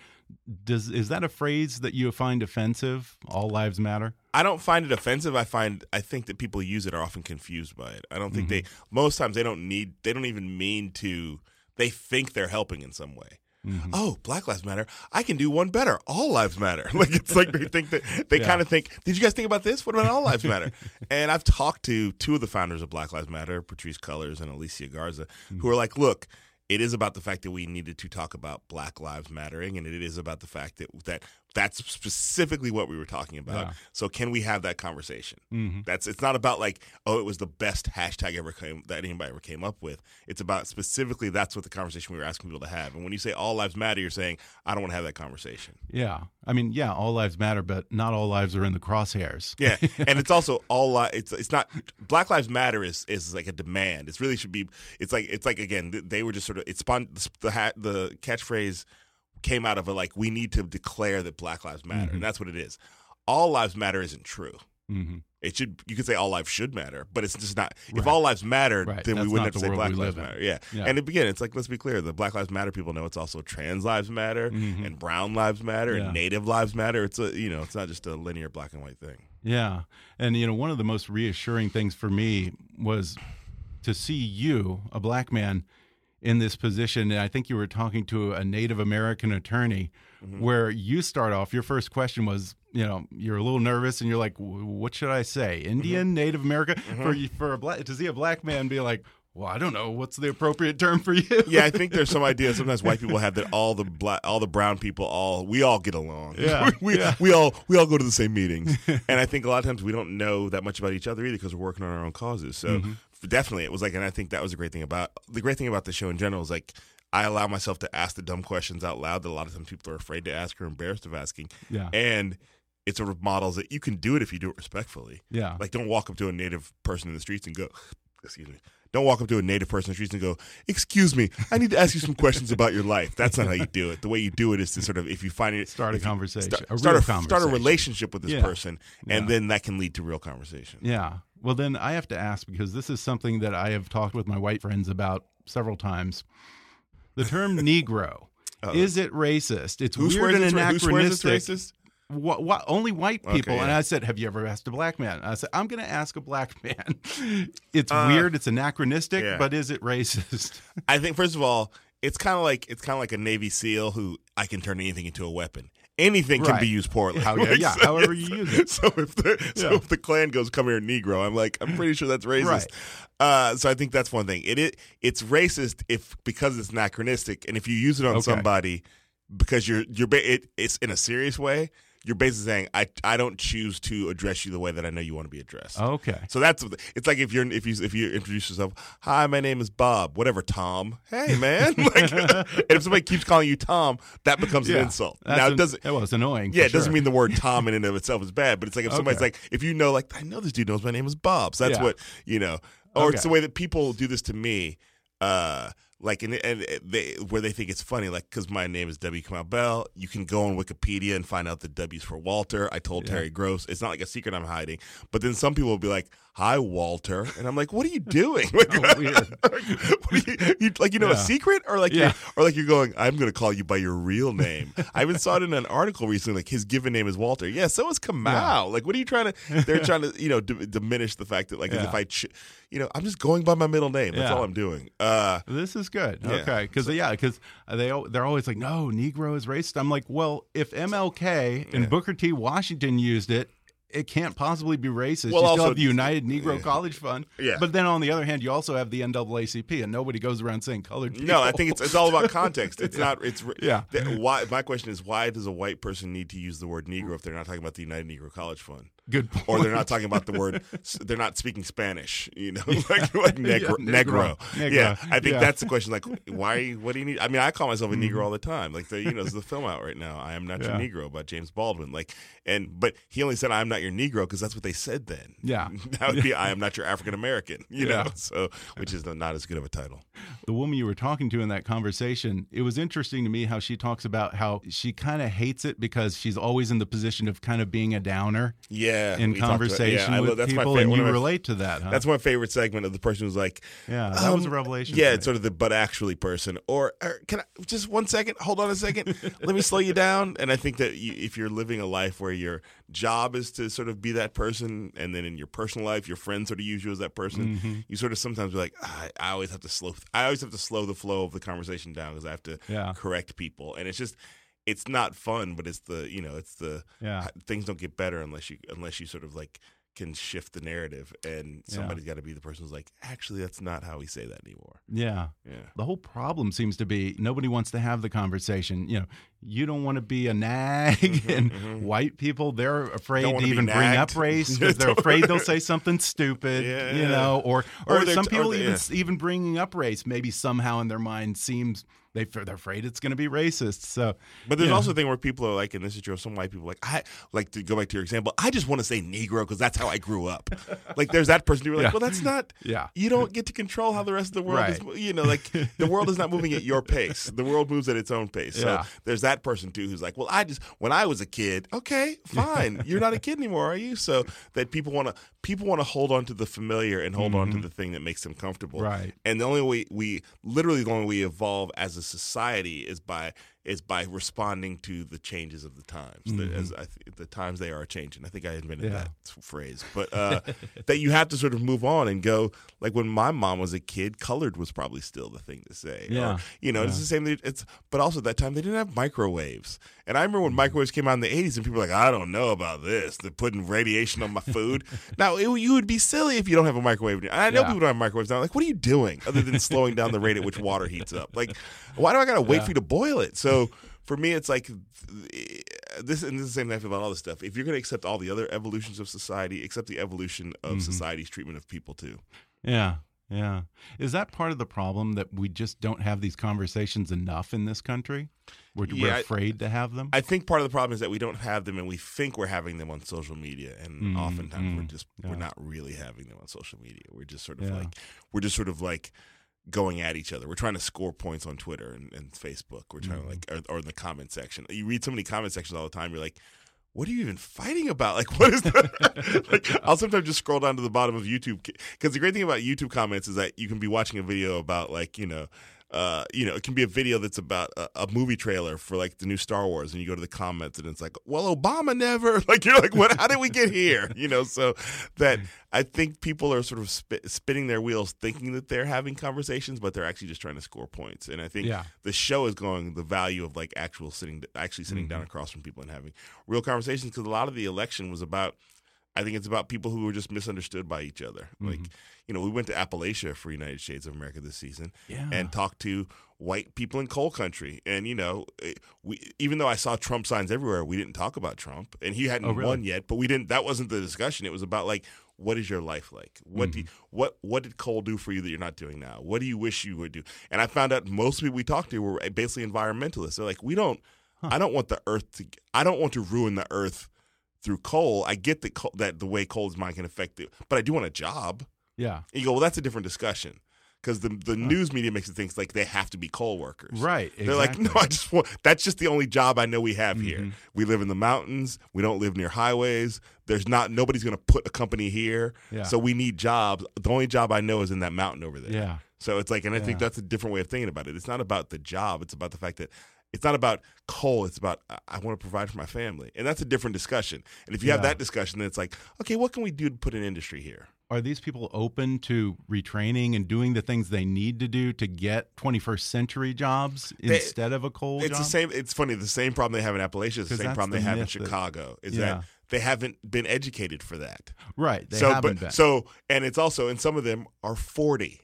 Does is that a phrase that you find offensive? All lives matter. I don't find it offensive. I find I think that people who use it are often confused by it. I don't think they most times they don't need they don't even mean to they think they're helping in some way. Mm-hmm. Oh, Black Lives Matter. I can do one better. All lives matter. Like it's like they think that they Yeah. kind of think. Did you guys think about this? What about all lives matter? and I've talked to two of the founders of Black Lives Matter, Patrisse Cullors and Alicia Garza, who mm-hmm. are like, look. It is about the fact that we needed to talk about Black Lives Mattering, and it is about the fact that that that's specifically what we were talking about. Yeah. So can we have that conversation? Mhm. That's it's not about like oh it was the best hashtag ever came that anybody ever came up with. It's about specifically that's what the conversation we were asking people to have. And when you say all lives matter, you're saying I don't want to have that conversation. Yeah, I mean, yeah, all lives matter, but not all lives are in the crosshairs. Yeah, and it's also all li- it's it's not Black Lives Matter is is like a demand. It's really should be. It's like it's like again they were just sort of it's spun the hat the catchphrase came out of a like we need to declare that Black Lives Matter, Mm-hmm. and that's what it is. All lives matter isn't true. hmm It should you could say all lives should matter, but it's just not. If all lives mattered, Right. then we wouldn't have to say Black Lives. Matter. Yeah. Yeah. and again, it's like let's be clear: the Black Lives Matter people know it's also trans lives matter and brown lives matter Mm-hmm. Yeah. and Native lives matter. It's a you know it's not just a linear black and white thing. Yeah. And, you know, one of the most reassuring things for me was to see you, a black man, in this position. And I think you were talking to a Native American attorney mm-hmm. where you start off, your first question was, you know, you're a little nervous and you're like, "W- what should I say? Mm-hmm. Indian, Native American? Mm-hmm. For, you- for a black, to see a black man be like, well, I don't know. What's the appropriate term for you? Yeah, I think there's some idea sometimes white people have that all the black, all the brown people, all we all get along. Yeah, we, yeah. we all we all go to the same meetings, and I think a lot of times we don't know that much about each other either because we're working on our own causes. So Mm-hmm. Definitely, it was like, and I think that was a great thing about the great thing about the show in general is like. I allow myself to ask the dumb questions out loud that a lot of times people are afraid to ask or embarrassed of asking. Yeah. And it sort of models that you can do it if you do it respectfully. Yeah. Like, don't walk up to a native person in the streets and go, excuse me. Don't walk up to a native person in the streets and go, excuse me, I need to ask you some questions about your life. That's not how you do it. The way you do it is to sort of, if you find it, Start a conversation, start, a start a, start a relationship with this Yeah. person, and Yeah. then that can lead to real conversation. Yeah. Well, then I have to ask because this is something that I have talked with my white friends about several times. The term Negro. Is it racist? It's weird and it's, who swears it's anachronistic. racist? Wha- wha- only white people. Okay, And. I said, Have you ever asked a black man? I said, I'm going to ask a black man. it's Uh, weird. It's anachronistic, yeah. but is it racist? I think, first of all, it's kind of like it's kind of like a Navy SEAL who I can turn anything into a weapon. Anything can be used poorly. How- Like, yeah, however you use it. So if the so if the Klan goes, "Come here, Negro," I'm like, I'm pretty sure that's racist. Right. Uh, so I think that's one thing. It, it it's racist if because it's anachronistic, and if you use it on Okay. somebody because you're you're it, it's in a serious way. You're basically saying I I don't choose to address you the way that I know you want to be addressed. Okay. So that's it's like if you're if you if you introduce yourself, hi, my name is Bob, whatever, Tom. Hey, man. like, and if somebody keeps calling you Tom, that becomes an insult. Now an- it doesn't. It was annoying. Yeah, it doesn't mean the word Tom in and of itself is bad, but it's like if somebody's like, if you know, like, I know this dude knows my name is Bob. So that's Yeah. what you know, or it's the way that people do this to me. Uh, like and, and they where they think it's funny, like because my name is W. Kamau Bell, you can go on Wikipedia and find out the W's for Walter. I told Yeah. Terry Gross, it's not like a secret I'm hiding. But then some people will be like, "Hi, Walter," and I'm like, "What are you doing? Like, Oh, are you, you- like you know a secret, or like Yeah. you're, or like you're going, I'm going to call you by your real name. I even saw it in an article recently, like his given name is Walter. Yeah, so is Kamau. Like, what are you trying to? They're trying to, you know, d- diminish the fact that, like, if I, ch- you know, I'm just going by my middle name. That's Yeah. all I'm doing. Uh, This is good. Yeah. Okay, because yeah, because they they're always like, no, Negro is racist. I'm like, well, if MLK and Yeah. Booker T. Washington used it, it can't possibly be racist. Well, you also- have the United Negro yeah. College Fund. Yeah. But then on the other hand, you also have the NAACP, and nobody goes around saying colored people. no, I think it's it's all about context. It's not. It's Yeah. Why? My question is, why does a white person need to use the word Negro if they're not talking about the United Negro College Fund? Good point. or they're not talking about the word. They're not speaking Spanish, you know, like like negro, Yeah, negro. negro. Yeah, I think Yeah. that's the question. Like, why? What do you need? I mean, I call myself a Mm-hmm. negro all the time. Like, the, you know, there's the film out right now. I am not Yeah. your negro about James Baldwin. Like, and but he only said I'm not your negro because that's what they said then. Yeah. that would be I am not your African American. You know, so which is not as good of a title. the woman you were talking to in that conversation, it was interesting to me how she talks about how she kind of hates it because she's always in the position of kind of being a downer Yeah, in talked about- conversation yeah, with love- that's my people, fa- and you my- relate to that. Huh? That's my favorite segment of the person who's like, yeah, that was a Um, revelation. Yeah, it's sort of the but actually person. Or, or can I just one second? Hold on a second. Let me slow you down. And I think that you, if you're living a life where your job is to sort of be that person, and then in your personal life, your friends sort of use you as that person, Mm-hmm. you sort of sometimes be like, "Ah, I, I always have to slow. I always have to slow the flow of the conversation down because I have to Yeah. correct people, and it's just. It's not fun, but it's the you know it's the Yeah. things don't get better unless you unless you sort of like can shift the narrative, and Yeah. somebody's got to be the person who's like, actually, that's not how we say that anymore. Yeah. Yeah. The whole problem seems to be nobody wants to have the conversation. You know, you don't want to be a nag, mm-hmm, and mm-hmm. white people they're afraid to even bring up race because they're afraid they'll say something stupid. Yeah, you know, or Or or, some people even yeah. even bringing up race maybe somehow in their mind seems they they're afraid it's going to be racist. So, But there's know, also a thing where people are like, and this is true. Some white people are like, I like to go back to your example. I just want to say Negro because that's how I grew up. like, there's that person who's like, Yeah. well, that's not. Yeah. You don't get to control how the rest of the world is. Right. mo- You know, like the world is not moving at your pace. The world moves at its own pace. Yeah. So there's that person too who's like, well, I just when I was a kid, okay, fine. You're not a kid anymore, are you? So that people want to people want to hold on to the familiar and hold on to mm-hmm. the thing that makes them comfortable. Right. And the only way we literally the only way we evolve as a society is by is by responding to the changes of the times. The, as I th- the times they are changing. I think I invented Mm-hmm. Yeah. that phrase, but uh, that you have to sort of move on and go. Like when my mom was a kid, colored was probably still the thing to say. Or, Yeah. you know, it's the same. It's but also at that time they didn't have microwaves. And I remember when Mm-hmm. microwaves came out in the '80s, and people were like, "I don't know about this. They're putting radiation on my food." now it, you would be silly if you don't have a microwave. And I know Yeah. people don't have microwaves now. Like, what are you doing other than slowing down the rate at which water heats up? Like, why do I gotta wait Yeah. for you to boil it? So for me, it's like this, and this is the same thing I feel about all this stuff. If you're gonna accept all the other evolutions of society, accept the evolution of Mm-hmm. society's treatment of people too. Yeah. Yeah. Is that part of the problem that we just don't have these conversations enough in this country? We're, Yeah, we're I- afraid to have them? I think part of the problem is that we don't have them, and we think we're having them on social media, and Mm, oftentimes we're mm, just yeah. we're not really having them on social media. We're just sort of Yeah. like we're just sort of like going at each other. We're trying to score points on Twitter and, and Facebook. We're trying Mm-hmm. to like or, or in the comment section. You read so many comment sections all the time. You're like. What are you even fighting about? Like, what is that? like, I'll sometimes just scroll down to the bottom of YouTube because the great thing about YouTube comments is that you can be watching a video about, like, you know, uh, you know, it can be a video that's about a, a, movie trailer for like the new Star Wars, and you go to the comments, and it's like, "Well, Obama never." Like you're like, "What? How did we get here?" You know, so that I think people are sort of spit, spinning their wheels, thinking that they're having conversations, but they're actually just trying to score points. And I think Yeah. the show is going the value of like actual sitting, actually sitting down across from people and having real conversations. Because a lot of the election was about I think it's about people who were just misunderstood by each other. Mm-hmm. Like, you know, we went to Appalachia for United Shades of America this season Yeah. and talked to white people in coal country. And, you know, it- we even though I saw Trump signs everywhere, we didn't talk about Trump. And he hadn't Oh, really? won yet, but we didn't that wasn't the discussion. It was about like what is your life like? What do you, what what did coal do for you that you're not doing now? What do you wish you would do? And I found out most people we talked to were basically environmentalists. They're like, we don't I don't want the earth to I don't want to ruin the earth through coal. I get that coal, that the way coal is mined can affect it, but I do want a job. Yeah. And you go, well, that's a different discussion because the the news media makes it think like they have to be coal workers. Right. They're like, no, I just want. That's just the only job I know we have here. Mm-hmm. We live in the mountains. We don't live near highways. There's not nobody's going to put a company here. Yeah. So we need jobs. The only job I know is in that mountain over there. Yeah. So it's like, and I think that's a different way of thinking about it. It's not about the job. It's about the fact that it's not about coal. It's about I, I want to provide for my family, and that's a different discussion. And if you have that discussion, then it's like, okay, what can we do to put an industry here? Are these people open to retraining and doing the things they need to do to get 21st century jobs They- instead of a coal It's job? the same. It's funny. The same problem they have in Appalachia is the same problem the they have in Chicago. Is Yeah. that they haven't been educated for that. Right. They so, haven't but been. so, and it's also, and some of them are forty.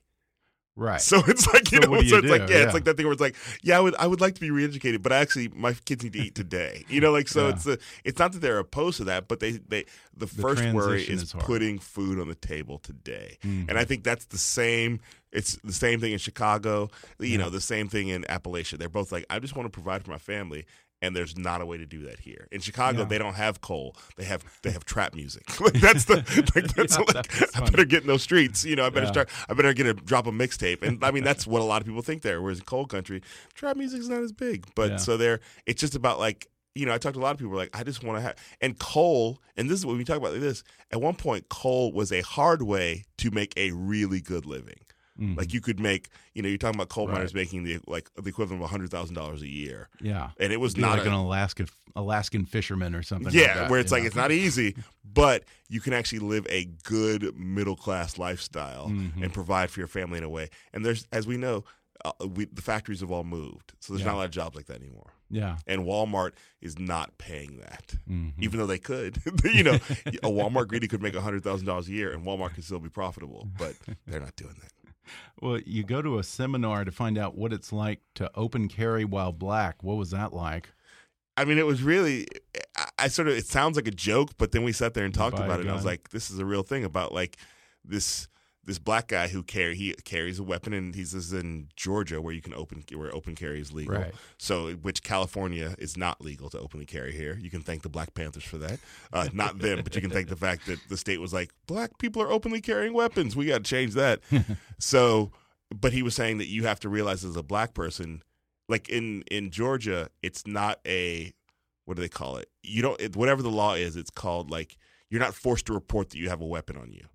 Right. So it's like you So know, do so you it's like yeah, Yeah. it's like that thing where it's like, yeah, I would I would like to be re-educated, but actually my kids need to eat today. You know, like so Yeah. it's a, it's not that they're opposed to that, but they they the, first worry is, is putting food on the table today, Mhm. and I think that's the same. It's the same thing in Chicago. You know, the same thing in Appalachia. They're both like, I just want to provide for my family. And there's not a way to do that here in Chicago. Yeah. They don't have coal. They have they have trap music. like that's the like that's Yeah, like that's I better get in those streets. You know, I better Yeah. start. I better get a drop a mixtape. And I mean, that's what a lot of people think there. Whereas in coal country, trap music's not as big. But Yeah. so there, it's just about like you know, I talked to a lot of people like, I just want to have and coal. And this is when we talk about like this. At one point, coal was a hard way to make a really good living. Mhm. Like you could make, you know, you're talking about coal Right. miners making the like the equivalent of hundred thousand dollars a year, yeah. and it was not like a- an Alaska Alaskan fisherman or something. yeah, like that, where it's like it's not easy, but you can actually live a good middle class lifestyle Mhm. and provide for your family in a way. And there's, as we know, uh, we, the factories have all moved, so there's Yeah. not a lot of jobs like that anymore. Yeah. And Walmart is not paying that, Mhm. even though they could. you know, a Walmart greedy could make hundred thousand dollars a year, and Walmart could still be profitable, but they're not doing that. Well, you go to a seminar to find out what it's like to open carry while black. What was that like? I mean, it was really. I, sort of. It sounds like a joke, but then we sat there and talked about it, and I was like, "This is a real thing about like this this black guy who carry he carries a weapon, and he's this is in Georgia where you can open where open carry is legal. Right. So, which California is not legal to openly carry here. You can thank the Black Panthers for that. Uh, not them, but you can thank the fact that the state was like, black people are openly carrying weapons. We got to change that. so, but he was saying that you have to realize as a black person, like in in Georgia, it's not a what do they call it? You don't it, whatever the law is. It's called like you're not forced to report that you have a weapon on you.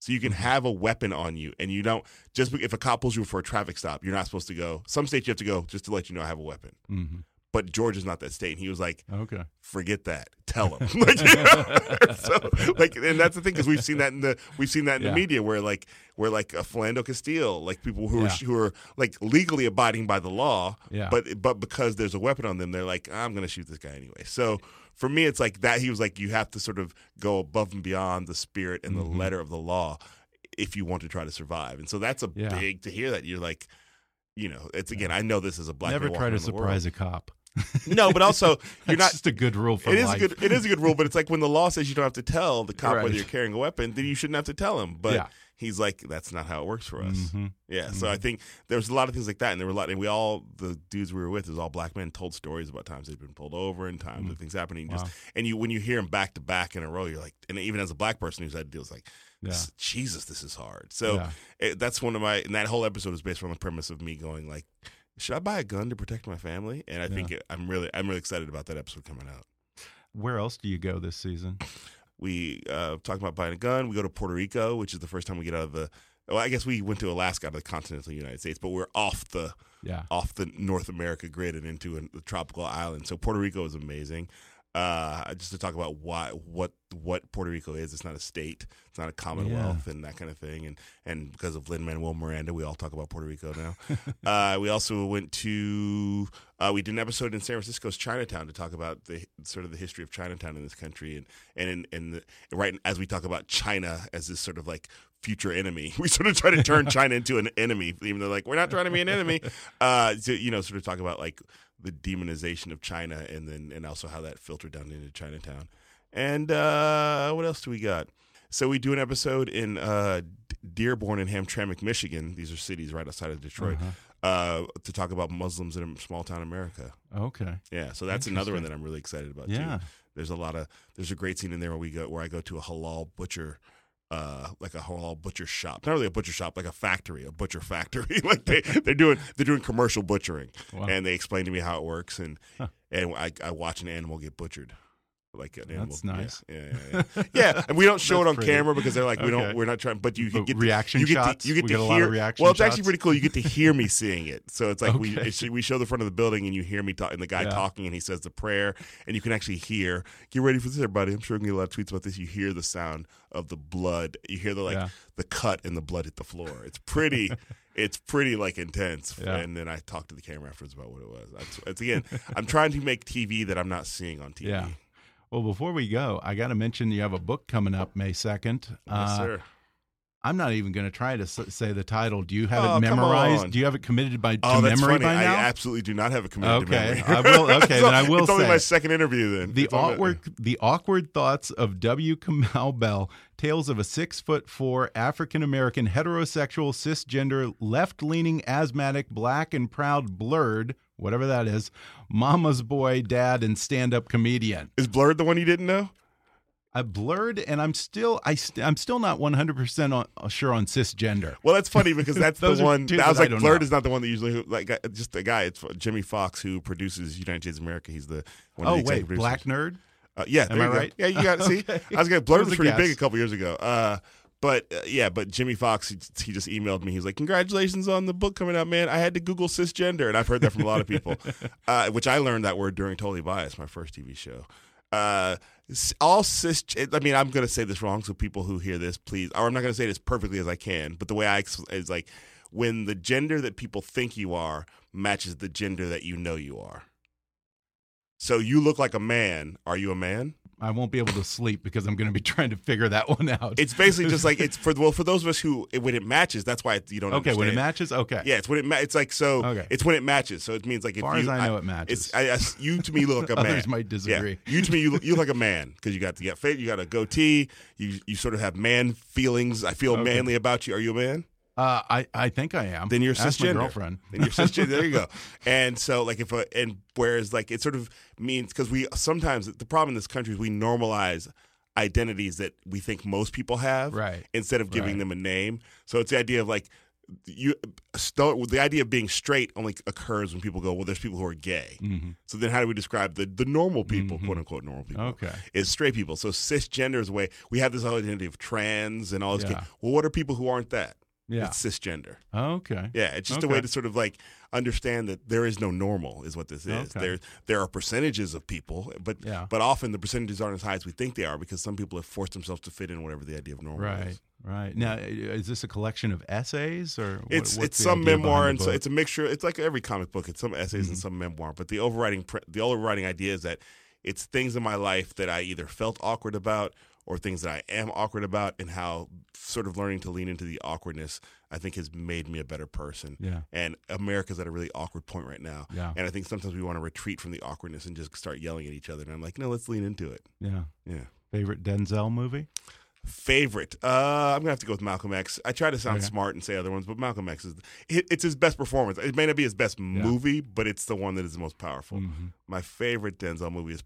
So you can have a weapon on you, and you don't just if a cop pulls you for a traffic stop, you're not supposed to go. Some states you have to go just to let you know I have a weapon, hmm but Georgia's not that state. And he was like, Okay. forget that. Tell him. like, you know? so, like, and that's the thing because we've seen that in the we've seen that in Yeah. the media where like where like a Philando Castile, like people who Yeah. are who are like legally abiding by the law, Yeah. but but because there's a weapon on them, they're like, I'm going to shoot this guy anyway. So for me, it's like that. He was like, you have to sort of go above and beyond the spirit and Mhm. the letter of the law if you want to try to survive. And so that's a Yeah. big to hear that you're like. You know, it's again. I know this is a black. Never try to the world. surprise a cop. No, but also you're not just a good rule for it is life. a good. It is a good rule, but it's like when the law says you don't have to tell the cop Right. whether you're carrying a weapon, then you shouldn't have to tell him. But Yeah. He's like, that's not how it works for us. Mhm. Yeah. So I think there was a lot of things like that, and there were a lot. And we all the dudes we were with, is all black men, told stories about times they'd been pulled over and times that things happening. Just Wow. and you when you hear them back to back in a row, you're like, and even as a black person who's had to deal, it's like. Yeah. Jesus, this is hard. So Yeah. it, that's one of my, and that whole episode is based on the premise of me going like, should I buy a gun to protect my family? And I think it, I'm really, I'm really excited about that episode coming out. Where else do you go this season? We uh, talked about buying a gun. We go to Puerto Rico, which is the first time we get out of the. Well, I guess we went to Alaska out of the continental United States, but we're off the Yeah. off the North America grid and into a, a tropical island. So Puerto Rico is amazing. Uh, just to talk about why what what Puerto Rico is. It's not a state. It's not a commonwealth and that kind of thing. And and because of Lin Manuel Miranda, we all talk about Puerto Rico now. uh, we also went to uh, we did an episode in San Francisco's Chinatown to talk about the sort of the history of Chinatown in this country and and in, in the, right as we talk about China as this sort of like future enemy. We sort of try to turn China into an enemy, even though like we're not trying to be an enemy. Uh, to, you know, sort of talk about like the demonization of China, and then and also how that filtered down into Chinatown. And uh, what else do we got? So we do an episode in uh, Dearborn and Hamtramck, Michigan. These are cities right outside of Detroit. uh to talk about Muslims in small town America. Okay. Yeah, so that's another one that I'm really excited about Yeah. too. There's a lot of there's a great scene in there where we go where I go to a halal butcher uh like a whole butcher shop. Not really a butcher shop, like a factory, a butcher factory. like they they're doing they're doing commercial butchering. Wow. And they explain to me how it works and and I I watch an animal get butchered. Like an animal. That's nice. Yeah, yeah, yeah. yeah. And we don't show it on pretty. camera because they're like we Okay. don't we're not trying but you can get reaction you get shots? To, you get We to get hear reaction Well, it's actually pretty cool. You get to hear me seeing it. So it's like we it's, we show the front of the building and you hear me talk, and the guy Yeah. talking and he says the prayer and you can actually hear. Get ready for this, everybody. I'm sure we get a lot of tweets about this. You hear the sound of the blood. You hear the like Yeah. the cut and the blood hit the floor. It's pretty. it's pretty like intense. Yeah. And then I talked to the camera afterwards about what it was. That's, it's again. I'm trying to make TV that I'm not seeing on TV. Well, before we go, I got to mention you have a book coming up May 2nd. Yes, Uh, sir. I'm not even going to try to say the title. Do you have Oh, it memorized? Do you have it committed by to Oh, that's memory funny. by now? I absolutely do not have it committed to Okay. memory. I will- okay, So then I will It's only say my second interview. Then the It's only- awkward, the awkward thoughts of W. Kamau Bell, tales of a six foot four African American heterosexual cisgender left leaning asthmatic black and proud blerd whatever that is, mama's boy, dad, and stand up comedian. Is blerd the one you didn't know? I blerd, and I'm still I st I'm still not 100 percent sure on cisgender. Well, that's funny because that's the one. I was that I like, Blerd know. is not the one that usually like uh, just a guy. It's Jimmy Fox who produces United Shades of America. He's the one of Oh the wait, executive black nerd. Uh, yeah, Am I right? Yeah, you got to see. Okay. I was gonna Blerd was was pretty big a couple years ago. Uh, but uh, yeah, but Jimmy Fox he, he just emailed me. He was like, "Congratulations on the book coming out, man! I had to Google cisgender, and I've heard that from a lot of people, uh, which I learned that word during Totally Biased, my first TV show. Uh, all cis. I mean, I'm going to say this wrong, so people who hear this, please, or I'm not going to say it as perfectly as I can. But the way I is like when the gender that people think you are matches the gender that you know you are. So you look like a man. Are you a man? I won't be able to sleep because I'm going to be trying to figure that one out. It's basically just like it's for the well for those of us who it, when it matches. That's why you don't. okay when it matches. Okay. Yeah, it's when it ma- it's like so. Okay. It's when it matches. So it means like if far you, as I know, it matches. It's I, I, you to me look like a man. Others might disagree. Yeah. You to me you look, you look like a man because you got the you got fit, you got a goatee, you you sort of have man feelings. I feel Okay. manly about you. Are you a man? Uh, I I think I am. Then you're Ask my girlfriend. Then you're cisgender. there you go. And so like if a, and whereas like it sort of means because we sometimes the problem in this country is we normalize identities that we think most people have Right. instead of giving Right. them a name. So it's the idea of like you the idea of being straight only occurs when people go, well, there's people who are gay. Mhm. So then how do we describe the the normal people, quote unquote normal people? Okay. Is straight people. So cisgender is a way we have this whole identity of trans and all this. Yeah. Well, what are people who aren't that? Yeah. It's cisgender. Okay. Yeah, it's just a way to sort of like understand that there is no normal is what this is. Okay. There there are percentages of people, but Yeah. but often the percentages aren't as high as we think they are because some people have forced themselves to fit in whatever the idea of normal Right. is. Right. Right. Now, is this a collection of essays or what- It's it's some memoir and so it's a mixture. It's like every comic book. It's some essays Mm-hmm. and some memoir. But the overriding the overriding idea is that it's things in my life that I either felt awkward about or things that I am awkward about, and how sort of learning to lean into the awkwardness I think has made me a better person. Yeah. And America's at a really awkward point right now. Yeah. And I think sometimes we want to retreat from the awkwardness and just start yelling at each other. And I'm like, no, let's lean into it. yeah. Yeah. Favorite Denzel movie? Favorite? Uh, I'm gonna have to go with Malcolm X. I try to sound Okay. smart and say other ones, but Malcolm X is it, it's his best performance. It may not be his best movie, but it's the one that is the most powerful. Mm-hmm. My favorite Denzel movie is.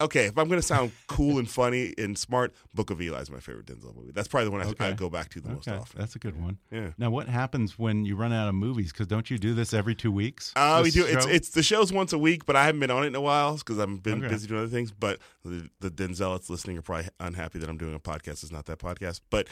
Okay, if I'm going to sound cool and funny and smart, Book of Eli is my favorite Denzel movie. That's probably the one I, I go back to the most often. that's a good one. Yeah. Now, what happens when you run out of movies? Because don't you do this every two weeks? Uh, we do. It's show? it's the show's once a week, but I haven't been on it in a while because I've been Okay. busy doing other things. But the, the Denzelites listening are probably unhappy that I'm doing a podcast. It's not that podcast, but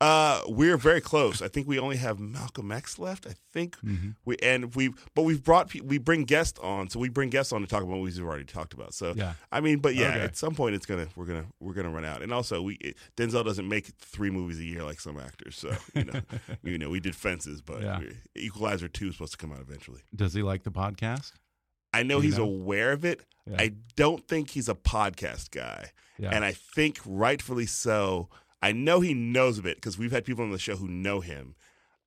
Uh, we're very close. I think we only have Malcolm X left. I think Mm-hmm. we and we, but we've brought we bring guests on, so we bring guests on to talk about movies we've already talked about. So Yeah. I mean, but yeah, Okay. at some point it's gonna we're gonna we're gonna run out. And also, we it, Denzel doesn't make three movies a year like some actors. So you know, you know, we did Fences, but Yeah. we- Equalizer two is supposed to come out eventually. Does he like the podcast? I know You he's know? aware of it. Yeah. I don't think he's a podcast guy. And I think rightfully so. I know he knows of it because we've had people on the show who know him.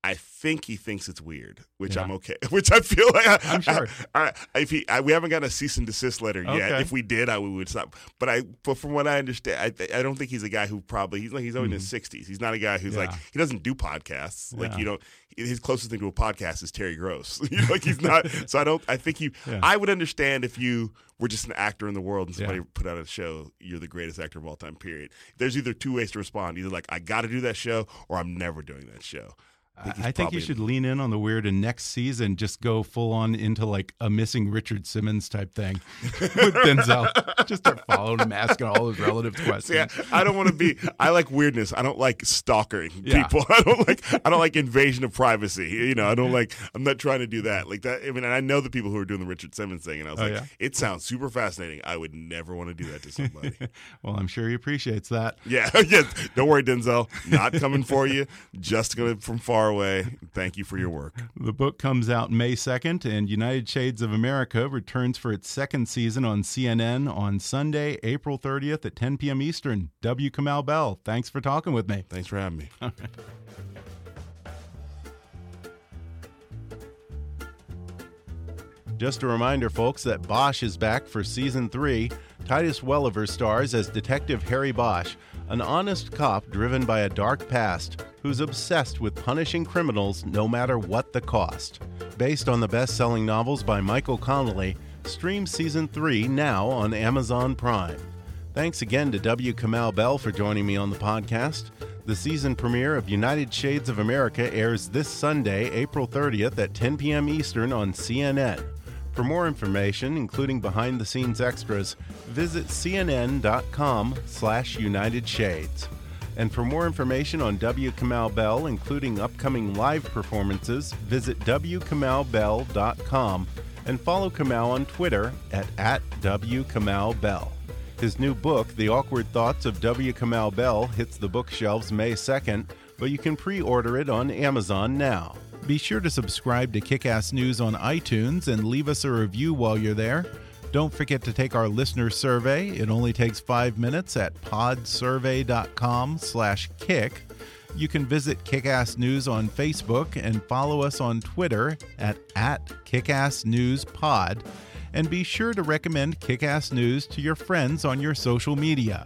I think he thinks it's weird, which Yeah. I'm okay. Which I feel like I'm sure. I, I, if he, I, we haven't got a cease and desist letter yet. If we did, I we would stop. But I, but from what I understand, I, I don't think he's a guy who probably he's like he's only in his 60s. He's not a guy who's like Mm-hmm. He doesn't do podcasts. Like Yeah. you know, his closest thing to a podcast is Terry Gross. You know, like he's not. so I don't. I think you. Yeah. I would understand if you were just an actor in the world and somebody Yeah. put out a show. You're the greatest actor of all time. Period. There's either two ways to respond. Either like I got to do that show, or I'm never doing that show. I, he's I think you should lean in on the weird and next season just go full on into like a missing Richard Simmons type thing with Denzel. just start following him, asking all his relatives questions. See, I, don't want to be. I like weirdness. I don't like stalking Yeah. people. I don't like. I don't like invasion of privacy. You know, I don't mm-hmm. like. I'm not trying to do that. Like that. I mean, and I know the people who are doing the Richard Simmons thing, and I was Oh, like, yeah? it sounds super fascinating. I would never want to do that to somebody. well, I'm sure he appreciates that. yeah, yeah. Don't worry, Denzel. Not coming for you. Just gonna from far away. Thank you for your work. The book comes out May 2nd, and United Shades of America returns for its second season on CNN on Sunday, April 30th at 10 p.m. Eastern. W. Kamau Bell, thanks for talking with me. Thanks for having me. Just a reminder, folks, that Bosch is back for season three. Titus Welliver stars as Detective Harry Bosch, an honest cop driven by a dark past who's obsessed with punishing criminals no matter what the cost. Based on the best selling novels by Michael Connelly, stream season three now on Amazon Prime. Thanks again to W. Kamau Bell for joining me on the podcast. The season premiere of United Shades of America airs this Sunday, April 30th at 10 p.m. Eastern on CNN. For more information, including behind-the-scenes extras, visit cnn.com slash United Shades. And for more information on W. Kamau Bell, including upcoming live performances, visit wkamaubell.com and follow Kamau on Twitter at, at wkamaubell. His new book, The Awkward Thoughts of W. Kamau Bell, hits the bookshelves May 2nd, but you can pre order it on Amazon now. Be sure to subscribe to Kickass News on iTunes and leave us a review while you're there. Don't forget to take our listener survey. It only takes five minutes at podsurvey.com/kick. You can visit Kickass News on Facebook and follow us on Twitter at, at KickassNewsPod. And be sure to recommend Kickass News to your friends on your social media.